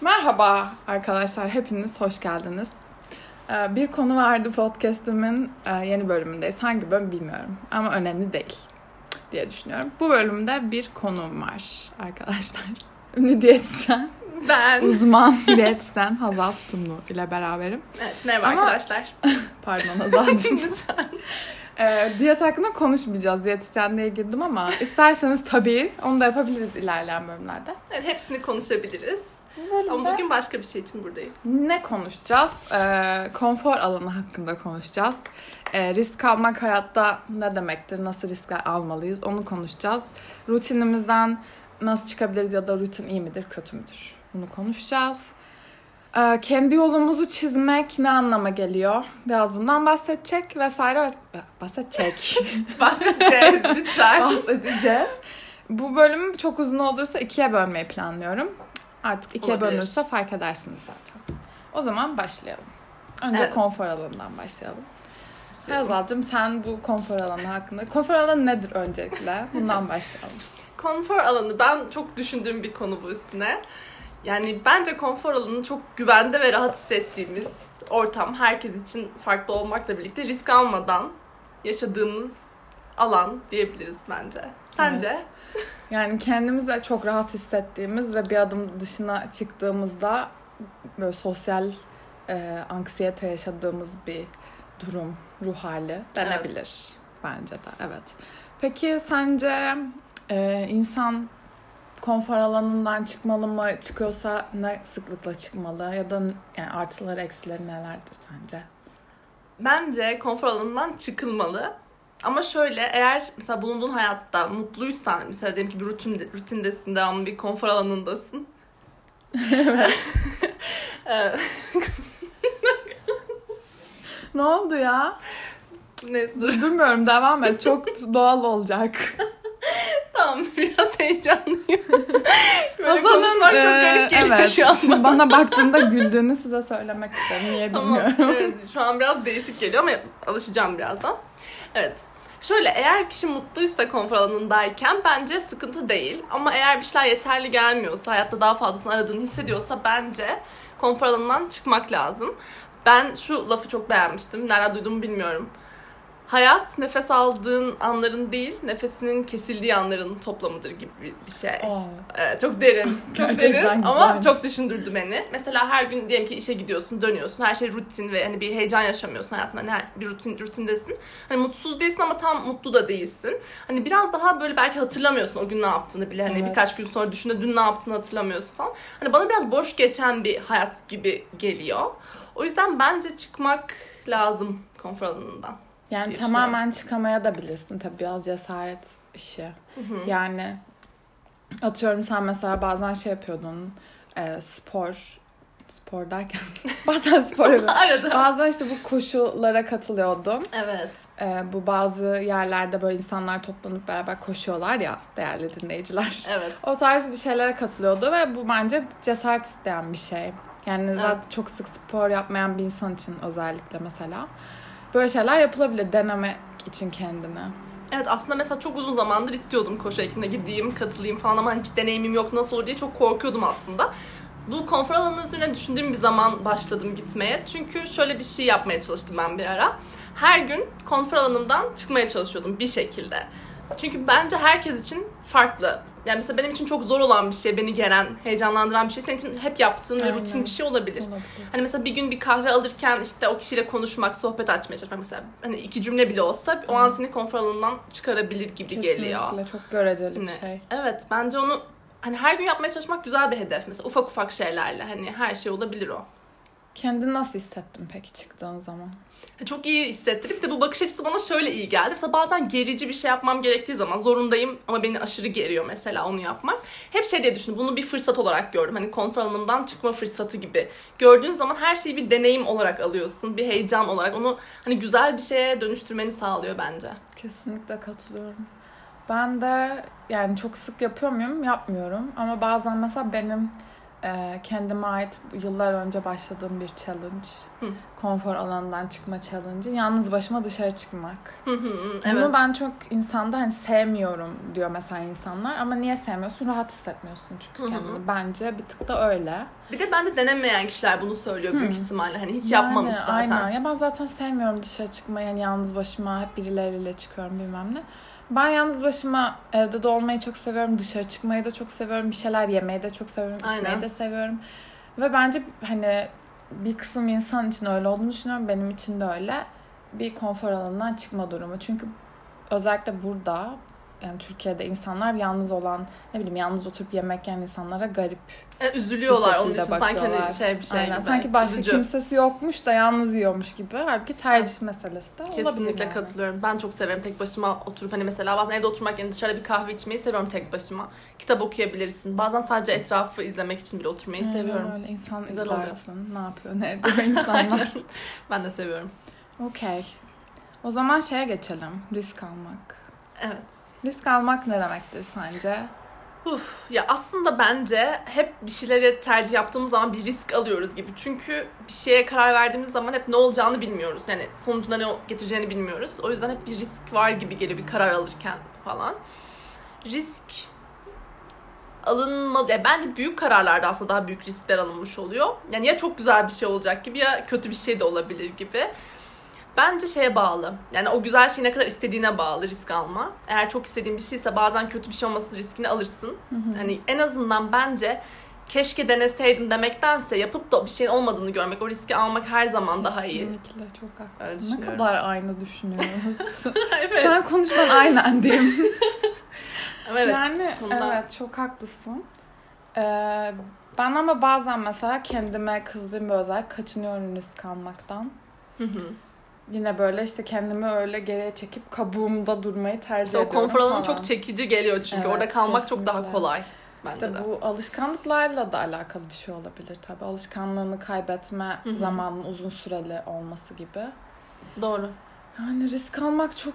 Merhaba arkadaşlar, hepiniz hoş geldiniz. Ee, Bir konu vardı podcast'imin e, yeni bölümündeyiz. Hangi bölüm bilmiyorum ama önemli değil diye düşünüyorum. Bu bölümde bir konuğum var arkadaşlar. Ünlü diyetisyen, Ben. uzman diyetisyen Hazal Tutumlu ile beraberim. Evet merhaba Ama- arkadaşlar. Pardon Hazal'cığım. Lütfen. Ee, diyet hakkında konuşmayacağız. Diyetisyen diye girdim ama isterseniz tabii onu da yapabiliriz ilerleyen bölümlerde. Evet, hepsini konuşabiliriz. Bölümde Ama bugün başka bir şey için buradayız. Ne konuşacağız? Ee, konfor alanı hakkında konuşacağız. Ee, risk almak hayatta ne demektir? Nasıl riskler almalıyız? Onu konuşacağız. Rutinimizden nasıl çıkabiliriz ya da rutin iyi midir, kötü müdür? Bunu konuşacağız. Ee, kendi yolumuzu çizmek ne anlama geliyor? Biraz bundan bahsedecek vesaire ve bahsedecek. Bahsedeceğiz lütfen. bahsedeceğiz. Bu bölüm çok uzun olursa ikiye bölmeyi planlıyorum. Artık ikiye Olabilir. bölünürse fark edersiniz zaten. O zaman başlayalım. Önce Evet. konfor alanından başlayalım. Hazal'cığım sen bu konfor alanı hakkında... Konfor alanı nedir öncelikle? Bundan başlayalım. Konfor alanı ben çok düşündüğüm bir konu bu üstüne. Yani bence konfor alanı çok güvende ve rahat hissettiğimiz ortam. Herkes için farklı olmakla birlikte risk almadan yaşadığımız alan diyebiliriz bence. Sence? Evet. Yani kendimizi çok rahat hissettiğimiz ve bir adım dışına çıktığımızda böyle sosyal e, anksiyete yaşadığımız bir durum, ruh hali denebilir bence de. Evet. Peki sence e, insan konfor alanından çıkmalı mı? Çıkıyorsa ne sıklıkla çıkmalı? Ya da yani artıları eksileri nelerdir sence? Bence konfor alanından çıkılmalı. Ama şöyle eğer mesela bulunduğun hayatta mutluysan mesela diyelim ki bir rutin, rutindesin devamlı bir konfor alanındasın. Ee, Ne oldu ya? Neyse dur. Bilmiyorum devam et. Çok doğal olacak. Heyecanlıyım. Böyle Hazal'ın, konuşmak çok e, garip geliyor evet, şu an. bana. Bana baktığında güldüğünü size söylemek isterim. Niye Tamam. bilmiyorum. Evet, şu an biraz değişik geliyor ama alışacağım birazdan. Evet. Şöyle eğer kişi mutluysa konfor alanındayken bence sıkıntı değil. Ama eğer bir şeyler yeterli gelmiyorsa, hayatta daha fazlasını aradığını hissediyorsa bence konfor alanından çıkmak lazım. Ben şu lafı çok beğenmiştim. Nereden duyduğumu bilmiyorum. Hayat nefes aldığın anların değil, nefesinin kesildiği anların toplamıdır gibi bir şey. Aa, Evet, çok derin. Çok derin ama çok düşündürdü beni. Mesela her gün diyelim ki işe gidiyorsun, dönüyorsun. Her şey rutin ve hani bir heyecan yaşamıyorsun hayatında. Hani her, bir rutin rutindesin. Hani mutsuz değilsin ama tam mutlu da değilsin. Hani biraz daha böyle belki hatırlamıyorsun o gün ne yaptığını bile. Hani Evet. birkaç gün sonra düşünde dün ne yaptığını hatırlamıyorsun falan. Hani bana biraz boş geçen bir hayat gibi geliyor. O yüzden bence çıkmak lazım konfor alanından. Yani tamamen çıkamaya da bilirsin. Tabii biraz cesaret işi. Yani atıyorum sen mesela bazen şey yapıyordun. e, spor spor derken bazen spor yapıyordun. Arada. Bazen işte bu koşulara katılıyordum. Evet. E, bu bazı yerlerde böyle insanlar toplanıp beraber koşuyorlar ya değerli dinleyiciler. Evet. O tarz bir şeylere katılıyordu ve bu bence cesaret isteyen bir şey. Yani zaten Evet. çok sık spor yapmayan bir insan için özellikle mesela. Böyle şeyler yapılabilir denemek için kendini. Evet aslında mesela çok uzun zamandır istiyordum koşu ekibine gideyim, katılayım falan ama hiç deneyimim yok nasıl olur diye çok korkuyordum aslında. Bu konfor alanı üzerine düşündüğüm bir zaman başladım gitmeye. Çünkü şöyle bir şey yapmaya çalıştım ben bir ara. Her gün konfor alanımdan çıkmaya çalışıyordum bir şekilde. Çünkü bence herkes için farklı. Yani mesela benim için çok zor olan bir şey, beni gelen, heyecanlandıran bir şey. Senin için hep yaptığın ve rutin bir şey olabilir. Olabilir. Hani mesela bir gün bir kahve alırken işte o kişiyle konuşmak, sohbet açmaya çalışmak mesela hani iki cümle bile olsa o an seni konfor alanından çıkarabilir gibi geliyor. Kesinlikle çok göreceli bir Hani, şey. Evet bence onu hani her gün yapmaya çalışmak güzel bir hedef. Mesela ufak ufak şeylerle hani her şey olabilir o. Kendini nasıl hissettin peki çıktığın zaman? Çok iyi hissettirip de bu bakış açısı bana şöyle iyi geldi. Mesela bazen gerici bir şey yapmam gerektiği zaman zorundayım ama beni aşırı geriyor mesela onu yapmak. Hep şey diye düşündüm. Bunu bir fırsat olarak gördüm. Hani konfor alanımdan çıkma fırsatı gibi. Gördüğün zaman her şeyi bir deneyim olarak alıyorsun. Bir heyecan olarak. Onu hani güzel bir şeye dönüştürmeni sağlıyor bence. Kesinlikle katılıyorum. Ben de yani çok sık yapıyor muyum? Yapmıyorum. Ama bazen mesela benim e, kendime ait yıllar önce başladığım bir challenge. Hı. Konfor alanından çıkma challenge'ı. Yalnız başıma dışarı çıkmak. Hı hı, Bunu evet. ben çok insanda hani sevmiyorum diyor mesela insanlar ama niye sevmiyorsun? Rahat hissetmiyorsun çünkü Hı hı. kendini. Bence bir tık da öyle. Bir de bence denemeyen kişiler bunu söylüyor büyük Hı. ihtimalle. Hani hiç Yani yapmamış zaten. Aynen. Ya ben zaten sevmiyorum dışarı çıkmayı. Yani yalnız başıma hep birileriyle çıkıyorum bilmem ne. Ben yalnız başıma evde de olmayı çok seviyorum. Dışarı çıkmayı da çok seviyorum. Bir şeyler yemeyi de çok seviyorum. Aynen. içmeyi de seviyorum. Ve bence hani bir kısım insan için öyle olduğunu düşünüyorum. Benim için de öyle. Bir konfor alanından çıkma durumu. Çünkü özellikle burada yani Türkiye'de insanlar yalnız olan ne bileyim yalnız oturup yemek yiyen insanlara garip E, üzülüyorlar onun için sanki bakıyorlar. hani şey bir şey Aynen. gibi. Sanki başka Üzücü. kimsesi yokmuş da yalnız yiyormuş gibi. Halbuki tercih meselesi de olabilir Kesinlikle yani. katılıyorum. Ben çok severim tek başıma oturup hani mesela bazen evde oturmak yerine dışarıda bir kahve içmeyi seviyorum tek başıma. Kitap okuyabilirsin. Bazen sadece etrafı izlemek için bile oturmayı Aynen seviyorum. Öyle insan Güzel oluyor. izlersin. Ne yapıyor ne ediyor insanlar. Ben de seviyorum. Okey. O zaman şeye geçelim. Risk almak. Evet. Risk almak ne demektir sence? Uf, ya aslında bence hep bir şeyleri tercih yaptığımız zaman bir risk alıyoruz gibi. Çünkü bir şeye karar verdiğimiz zaman hep ne olacağını bilmiyoruz. Yani sonucunda ne getireceğini bilmiyoruz. O yüzden hep bir risk var gibi geliyor bir karar alırken falan. Risk alınmadı. Ya bence büyük kararlarda aslında daha büyük riskler alınmış oluyor. Yani ya çok güzel bir şey olacak gibi ya kötü bir şey de olabilir gibi. Bence şeye bağlı. Yani o güzel şeyi ne kadar istediğine bağlı risk alma. Eğer çok istediğin bir şeyse bazen kötü bir şey olması riskini alırsın. Hani en azından bence keşke deneseydim demektense yapıp da bir şeyin olmadığını görmek, o riski almak her zaman daha iyi. Kesinlikle çok haklısın. Ne kadar aynı düşünüyoruz. evet. Sen konuşman aynen diyeyim. evet. yani bunda- evet çok haklısın. Ee, ben ama bazen mesela kendime kızdığım bir özellik kaçınıyorum risk almaktan. Hı hı. Yine böyle işte kendimi öyle geriye çekip kabuğumda durmayı tercih İşte o ediyorum konfor alanı çok çekici geliyor çünkü Evet, orada kalmak çok daha kesinlikle. kolay bence İşte de. bu alışkanlıklarla da alakalı bir şey olabilir tabii. Alışkanlığını kaybetme zamanın uzun süreli olması gibi. Doğru. Yani risk almak çok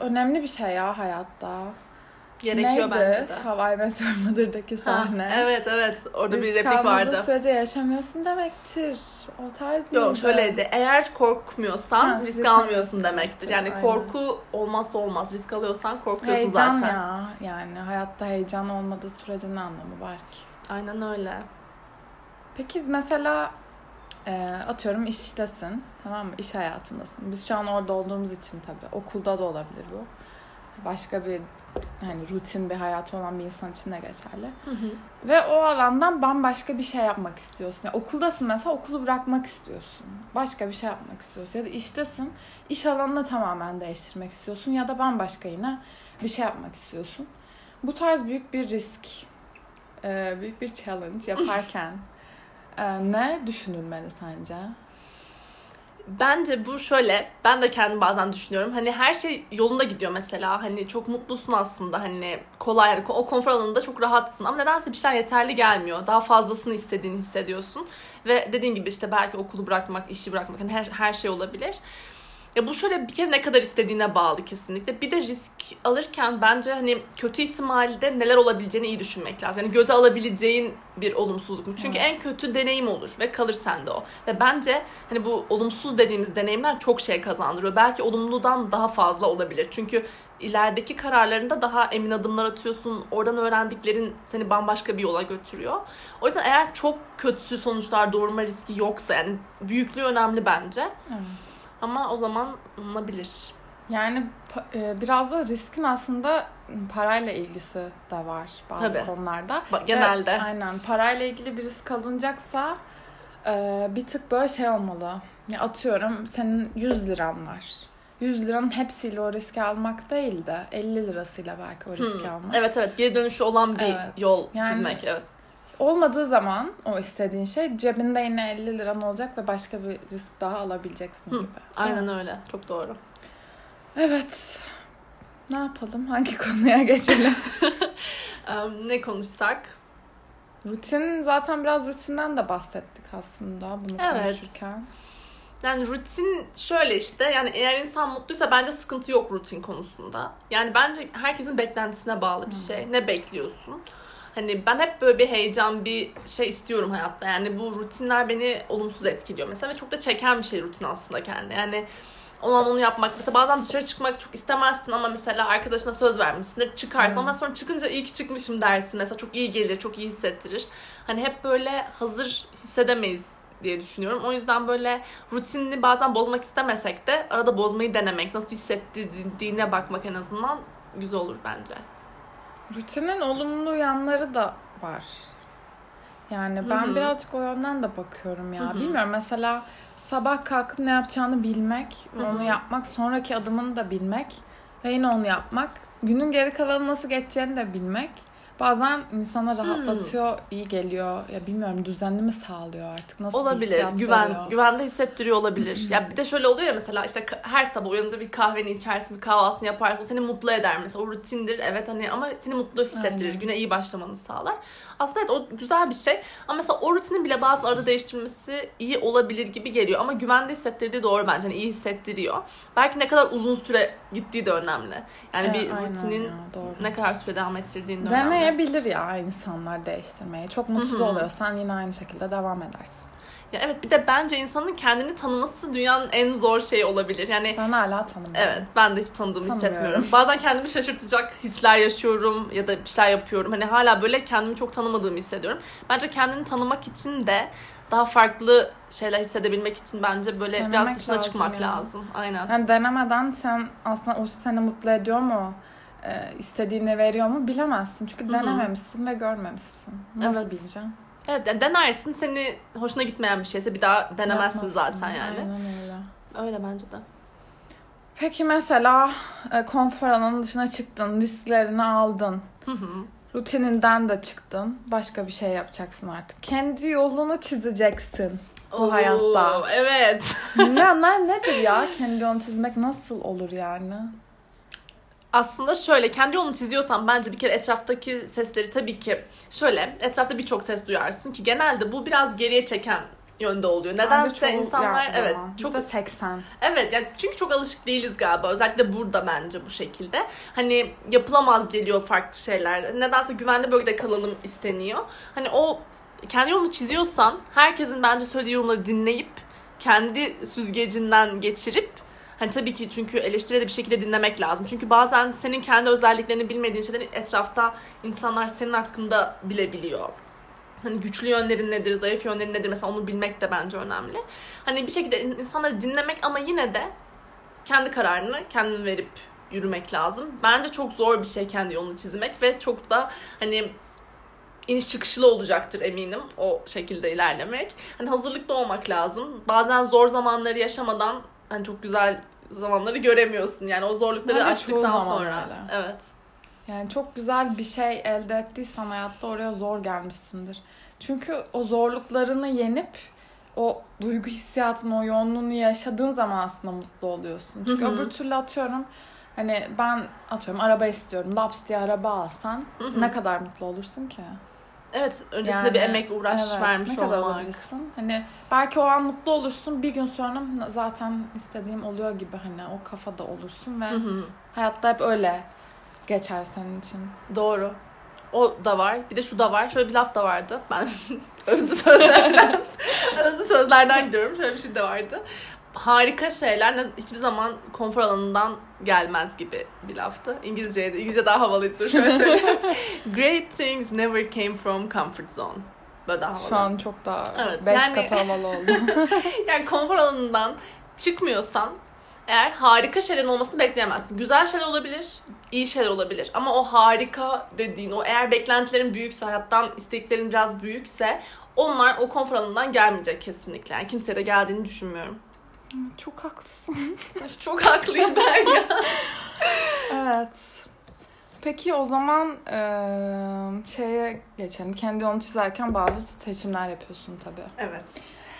önemli bir şey ya hayatta. Gerekiyor Neydi? bence de. How I Met Your Mother'daki Ha, sahne. evet evet orada bir Risk replik almadığın vardı. sürece yaşamıyorsun demektir. O tarz Yok değildi. şöyleydi. Eğer korkmuyorsan Ha, risk risk almıyorsun demektir. Yani aynen. korku olmazsa olmaz. Risk alıyorsan korkuyorsun Heyecan zaten. ya. Yani hayatta heyecan olmadığı sürece ne anlamı var ki? Aynen öyle. Peki mesela e, atıyorum iştesin tamam mı? İş hayatındasın. Biz şu an orada olduğumuz için tabii okulda da olabilir bu. Başka bir hani rutin bir hayatı olan bir insan için de geçerli. Ve o alandan bambaşka bir şey yapmak istiyorsun. Yani okuldasın mesela okulu bırakmak istiyorsun. Başka bir şey yapmak istiyorsun. Ya da iştesin iş alanını tamamen değiştirmek istiyorsun. Ya da bambaşka yine bir şey yapmak istiyorsun. Bu tarz büyük bir risk, büyük bir challenge yaparken ne düşünülmeli sence? Bence bu şöyle, ben de kendim bazen düşünüyorum. Hani her şey yolunda gidiyor mesela. Hani çok mutlusun aslında. Hani kolay yani o konfor alanında çok rahatsın. Ama nedense bir şeyler yeterli gelmiyor. Daha fazlasını istediğini hissediyorsun. Ve dediğin gibi işte belki okulu bırakmak, işi bırakmak hani her, her şey olabilir. Ya bu şöyle bir kere ne kadar istediğine bağlı kesinlikle. Bir de risk alırken bence hani kötü ihtimalde neler olabileceğini iyi düşünmek lazım. Yani göze alabileceğin bir olumsuzluk mu? Çünkü Evet. en kötü deneyim olur ve kalır sende o. Ve bence hani bu olumsuz dediğimiz deneyimler çok şey kazandırıyor. Belki olumludan daha fazla olabilir. Çünkü ilerideki kararlarında daha emin adımlar atıyorsun. Oradan öğrendiklerin seni bambaşka bir yola götürüyor. O yüzden eğer çok kötü sonuçlar doğurma riski yoksa yani büyüklüğü önemli bence. Evet. Ama o zaman olabilir. Yani e, biraz da riskin aslında parayla ilgisi de var bazı Tabii. konularda. Genelde. Ve aynen parayla ilgili bir risk alınacaksa e, bir tık böyle şey olmalı. Ya atıyorum senin 100 liran var. 100 liranın hepsiyle o riski almak değil de 50 lirasıyla belki o riski Hmm. almak. Evet evet geri dönüşü olan bir Evet. yol Yani- çizmek evet. Olmadığı zaman o istediğin şey cebinde yine 50 liran olacak ve başka bir risk daha alabileceksin Hı, gibi. Aynen öyle. Çok doğru. Evet. Ne yapalım? Hangi konuya geçelim? Em, ne konuşsak? Rutin zaten biraz rutinden de bahsettik aslında bunu Evet. konuşurken. Yani rutin şöyle işte yani eğer insan mutluysa bence sıkıntı yok rutin konusunda. Yani bence herkesin beklentisine bağlı bir şey. Ne bekliyorsun? Hani ben hep böyle bir heyecan, bir şey istiyorum hayatta. Yani bu rutinler beni olumsuz etkiliyor mesela ve çok da çeken bir şey rutin aslında kendi. Yani olan onu yapmak. Mesela bazen dışarı çıkmak çok istemezsin ama mesela arkadaşına söz vermişsindir. Çıkarsın ama sonra çıkınca iyi ki çıkmışım dersin. Mesela çok iyi gelir, çok iyi hissettirir. Hani hep böyle hazır hissedemeyiz diye düşünüyorum. O yüzden böyle rutinini bazen bozmak istemesek de arada bozmayı denemek, nasıl hissettirdiğine bakmak en azından güzel olur bence. Rutinin olumlu yanları da var. Yani ben Hı-hı. birazcık o yönden de bakıyorum ya. Hı-hı. Bilmiyorum mesela sabah kalkıp ne yapacağını bilmek, Hı-hı. onu yapmak, sonraki adımını da bilmek ve yine onu yapmak, günün geri kalanı nasıl geçeceğini de bilmek bazen insana rahatlatıyor, iyi geliyor. Ya bilmiyorum düzenli mi sağlıyor artık? Nasıl olabilir. Güven veriyor? güvende hissettiriyor olabilir. ya bir de şöyle oluyor ya mesela işte her sabah uyanınca bir kahveni içersin, bir kahvaltını yaparsın. O seni mutlu eder mesela. O rutindir evet hani ama seni mutlu hissettirir. Aynen. Güne iyi başlamanı sağlar. Aslında evet o güzel bir şey. Ama mesela o rutinin bile bazen arada değiştirmesi iyi olabilir gibi geliyor. Ama güvende hissettirdiği doğru bence. Hani iyi hissettiriyor. Belki ne kadar uzun süre gittiği de önemli. Yani Evet, bir rutinin ya, doğru. ne kadar süre devam ettirdiğin de önemli. Deneyebilir ya insanlar değiştirmeyi. Çok mutsuz Hı hı. oluyorsan yine aynı şekilde devam edersin. Ya evet bir de bence insanın kendini tanıması dünyanın en zor şeyi olabilir. Yani Ben hala tanımıyorum. Evet ben de hiç tanıdığımı Tanımıyorum. hissetmiyorum. Bazen kendimi şaşırtacak hisler yaşıyorum ya da bir şeyler yapıyorum. Hani hala böyle kendimi çok tanımadığımı hissediyorum. Bence kendini tanımak için de daha farklı şeyler hissedebilmek için bence böyle Denemek biraz dışına lazım çıkmak ya. lazım. Aynen. Yani denemeden sen aslında o seni mutlu ediyor mu? e, istediğini veriyor mu bilemezsin. Çünkü Hı hı. denememişsin ve görmemişsin. Nasıl Evet. bileceksin? Evet yani denersin seni hoşuna gitmeyen bir şeyse bir daha denemezsin Yapmazsın. zaten yani. Aynen öyle. Öyle bence de. Peki mesela e, konfor alanının dışına çıktın, risklerini aldın. Hı hı. Rutininden de çıktın. Başka bir şey yapacaksın artık. Kendi yolunu çizeceksin bu Oo, hayatta. Evet. ne, ne, nedir ya? Kendi yolunu çizmek nasıl olur yani? Aslında şöyle kendi yolunu çiziyorsan bence bir kere etraftaki sesleri tabii ki şöyle etrafta birçok ses duyarsın ki genelde bu biraz geriye çeken yönde oluyor. Nedense insanlar evet zaman. çok Yüzde 80. evet yani çünkü çok alışık değiliz galiba özellikle burada bence bu şekilde. Hani yapılamaz geliyor farklı şeyler. Nedense güvenli bölgede kalalım isteniyor. Hani o kendi yolunu çiziyorsan herkesin bence söylediği yorumları dinleyip kendi süzgecinden geçirip Hani tabii ki çünkü eleştiri de bir şekilde dinlemek lazım. Çünkü bazen senin kendi özelliklerini bilmediğin şeyleri etrafta insanlar senin hakkında bilebiliyor. Hani güçlü yönlerin nedir, zayıf yönlerin nedir mesela onu bilmek de bence önemli. Hani bir şekilde in- insanları dinlemek ama yine de kendi kararını kendin verip yürümek lazım. Bence çok zor bir şey kendi yolunu çizmek ve çok da hani iniş çıkışlı olacaktır eminim o şekilde ilerlemek. Hani hazırlıklı olmak lazım. Bazen zor zamanları yaşamadan hani çok güzel zamanları göremiyorsun. Yani o zorlukları Bence açtıktan sonra. öyle. Evet. Yani çok güzel bir şey elde ettiysen hayatta oraya zor gelmişsindir. Çünkü o zorluklarını yenip o duygu hissiyatını, o yoğunluğunu yaşadığın zaman aslında mutlu oluyorsun. Çünkü Hı hı. öbür türlü atıyorum hani ben atıyorum araba istiyorum. Laps diye araba alsan Hı hı. ne kadar mutlu olursun ki? Evet, öncesinde Yani, bir emek uğraş evet, vermiş ne kadar olmak. olabilirsin? Hani belki o an mutlu olursun. Bir gün sonra zaten istediğim oluyor gibi hani o kafada olursun ve Hı hı. hayatta hep öyle geçer senin için. Doğru. O da var. Bir de şu da var. Şöyle bir laf da vardı. Ben özlü sözlerden özlü sözlerden gidiyorum. Şöyle bir şey de vardı. Harika şeyler hiçbir zaman konfor alanından gelmez gibi bir laftı. İngilizceydi. İngilizce daha havalıydı. Dur şöyle söyleyeyim. Great things never came from comfort zone. Böyle daha havalı. Şu an çok daha Evet, 5 yani- katı havalı oldu. Yani konfor alanından çıkmıyorsan eğer harika şeylerin olmasını bekleyemezsin. Güzel şeyler olabilir, iyi şeyler olabilir. Ama o harika dediğin, o eğer beklentilerin büyükse, hayattan isteklerin biraz büyükse onlar o konfor alanından gelmeyecek kesinlikle. Yani kimseye de geldiğini düşünmüyorum. Çok haklısın. Çok haklıyım ben ya. Evet. Peki o zaman eee, şeye geçelim. Kendi yolunu çizerken bazı seçimler yapıyorsun tabii. Evet.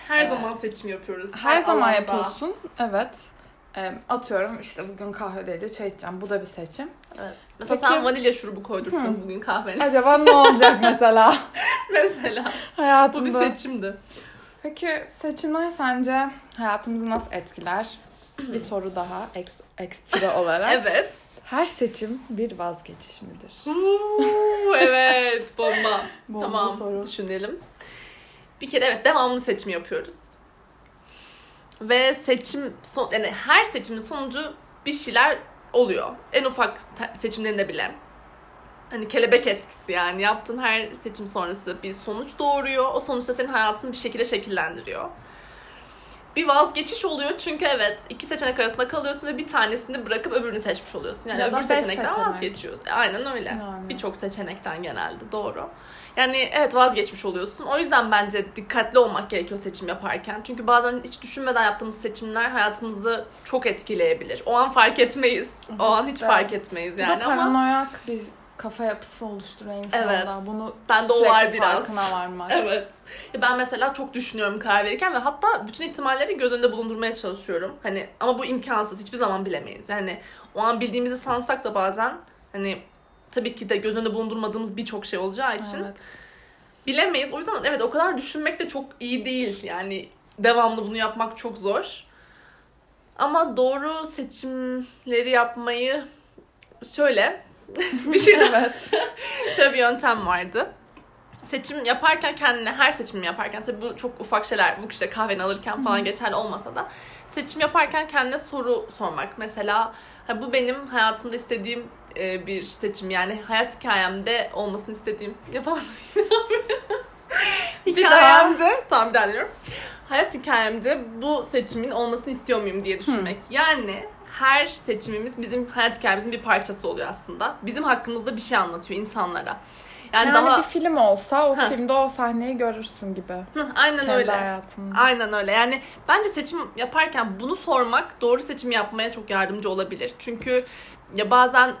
Her Evet. zaman seçim yapıyoruz. Her, zaman alanda. yapıyorsun. Evet. Eee, atıyorum işte bugün kahve değil de çay içeceğim. Bu da bir seçim. Evet. Mesela Peki- sen vanilya şurubu koydurttun Hı. bugün kahvene. Acaba ne olacak mesela Mesela. Bu bir hayatımda? seçimdi. Peki seçimler sence hayatımızı nasıl etkiler? bir soru daha eks- ekstra olarak. Evet. Her seçim bir vazgeçiş midir? Evet bomba. Bomba tamam soru. düşünelim. Bir kere evet devamlı seçim yapıyoruz. Ve seçim son, yani her seçimin sonucu bir şeyler oluyor. En ufak seçimlerinde bile. Hani kelebek etkisi yani yaptığın her seçim sonrası bir sonuç doğuruyor. O sonuçta senin hayatını bir şekilde şekillendiriyor. Bir vazgeçiş oluyor çünkü evet iki seçenek arasında kalıyorsun ve bir tanesini bırakıp öbürünü seçmiş oluyorsun. Yani Ya öbür seçenekten seçenek. vazgeçiyorsun. Aynen öyle. Yani. Birçok seçenekten genelde doğru. Yani evet vazgeçmiş oluyorsun. O yüzden bence dikkatli olmak gerekiyor seçim yaparken. Çünkü bazen hiç düşünmeden yaptığımız seçimler hayatımızı çok etkileyebilir. O an fark etmeyiz. Evet o an hiç fark etmeyiz Bu da yani ama paranoyak bir kafa yapısı oluşturuyor insanda. Evet. Bunu bende o sürekli var biraz. farkına varmak. Evet. Ya ben mesela çok düşünüyorum karar verirken ve hatta bütün ihtimalleri göz önünde bulundurmaya çalışıyorum. Hani ama bu imkansız. Hiçbir zaman bilemeyiz. Yani o an bildiğimizi sansak da bazen hani tabii ki de göz önünde bulundurmadığımız birçok şey olacağı için Evet. bilemeyiz. O yüzden evet o kadar düşünmek de çok iyi değil. Yani devamlı bunu yapmak çok zor. Ama doğru seçimleri yapmayı şöyle bir şey evet. şöyle bir yöntem vardı. Seçim yaparken kendine her seçim yaparken tabii bu çok ufak şeyler bu işte kahveni alırken falan geçerli olmasa da seçim yaparken kendine soru sormak. Mesela ha, bu benim hayatımda istediğim e, bir seçim yani hayat hikayemde olmasını istediğim yapamadım. Bir daha. tamam bir daha deniyorum. Hayat hikayemde bu seçimin olmasını istiyor muyum diye düşünmek. Yani her seçimimiz bizim hayat hikayemizin bir parçası oluyor aslında. Bizim hakkımızda bir şey anlatıyor insanlara. Yani, Yani, daha bir film olsa o Ha. filmde o sahneyi görürsün gibi. Hı, aynen Kendi öyle. hayatında. Aynen öyle. Yani bence seçim yaparken bunu sormak doğru seçim yapmaya çok yardımcı olabilir. Çünkü ya bazen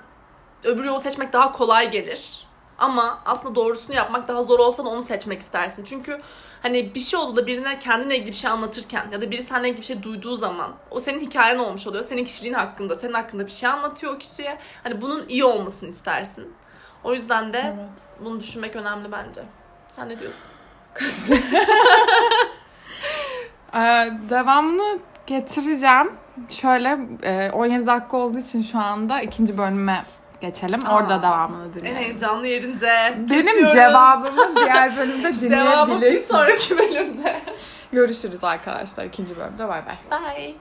öbür yolu seçmek daha kolay gelir. Ama aslında doğrusunu yapmak daha zor olsa da onu seçmek istersin. Çünkü hani bir şey olduğunda birine kendine ilgili bir şey anlatırken ya da biri seninle ilgili bir şey duyduğu zaman o senin hikayen olmuş oluyor. Senin kişiliğin hakkında, senin hakkında bir şey anlatıyor o kişiye. Hani bunun iyi olmasını istersin. O yüzden de Evet. bunu düşünmek önemli bence. Sen ne diyorsun? Ee, devamını getireceğim. Şöyle e, 17 dakika olduğu için şu anda ikinci bölüme geçelim. Aa. Orada devamını En dinleyelim. heyecanlı yerinde. Benim Kesiyoruz. cevabımı diğer bölümde Devamı bir dinleyebilirsin. sonraki bölümde. Görüşürüz arkadaşlar ikinci bölümde. Bay bay. Bye.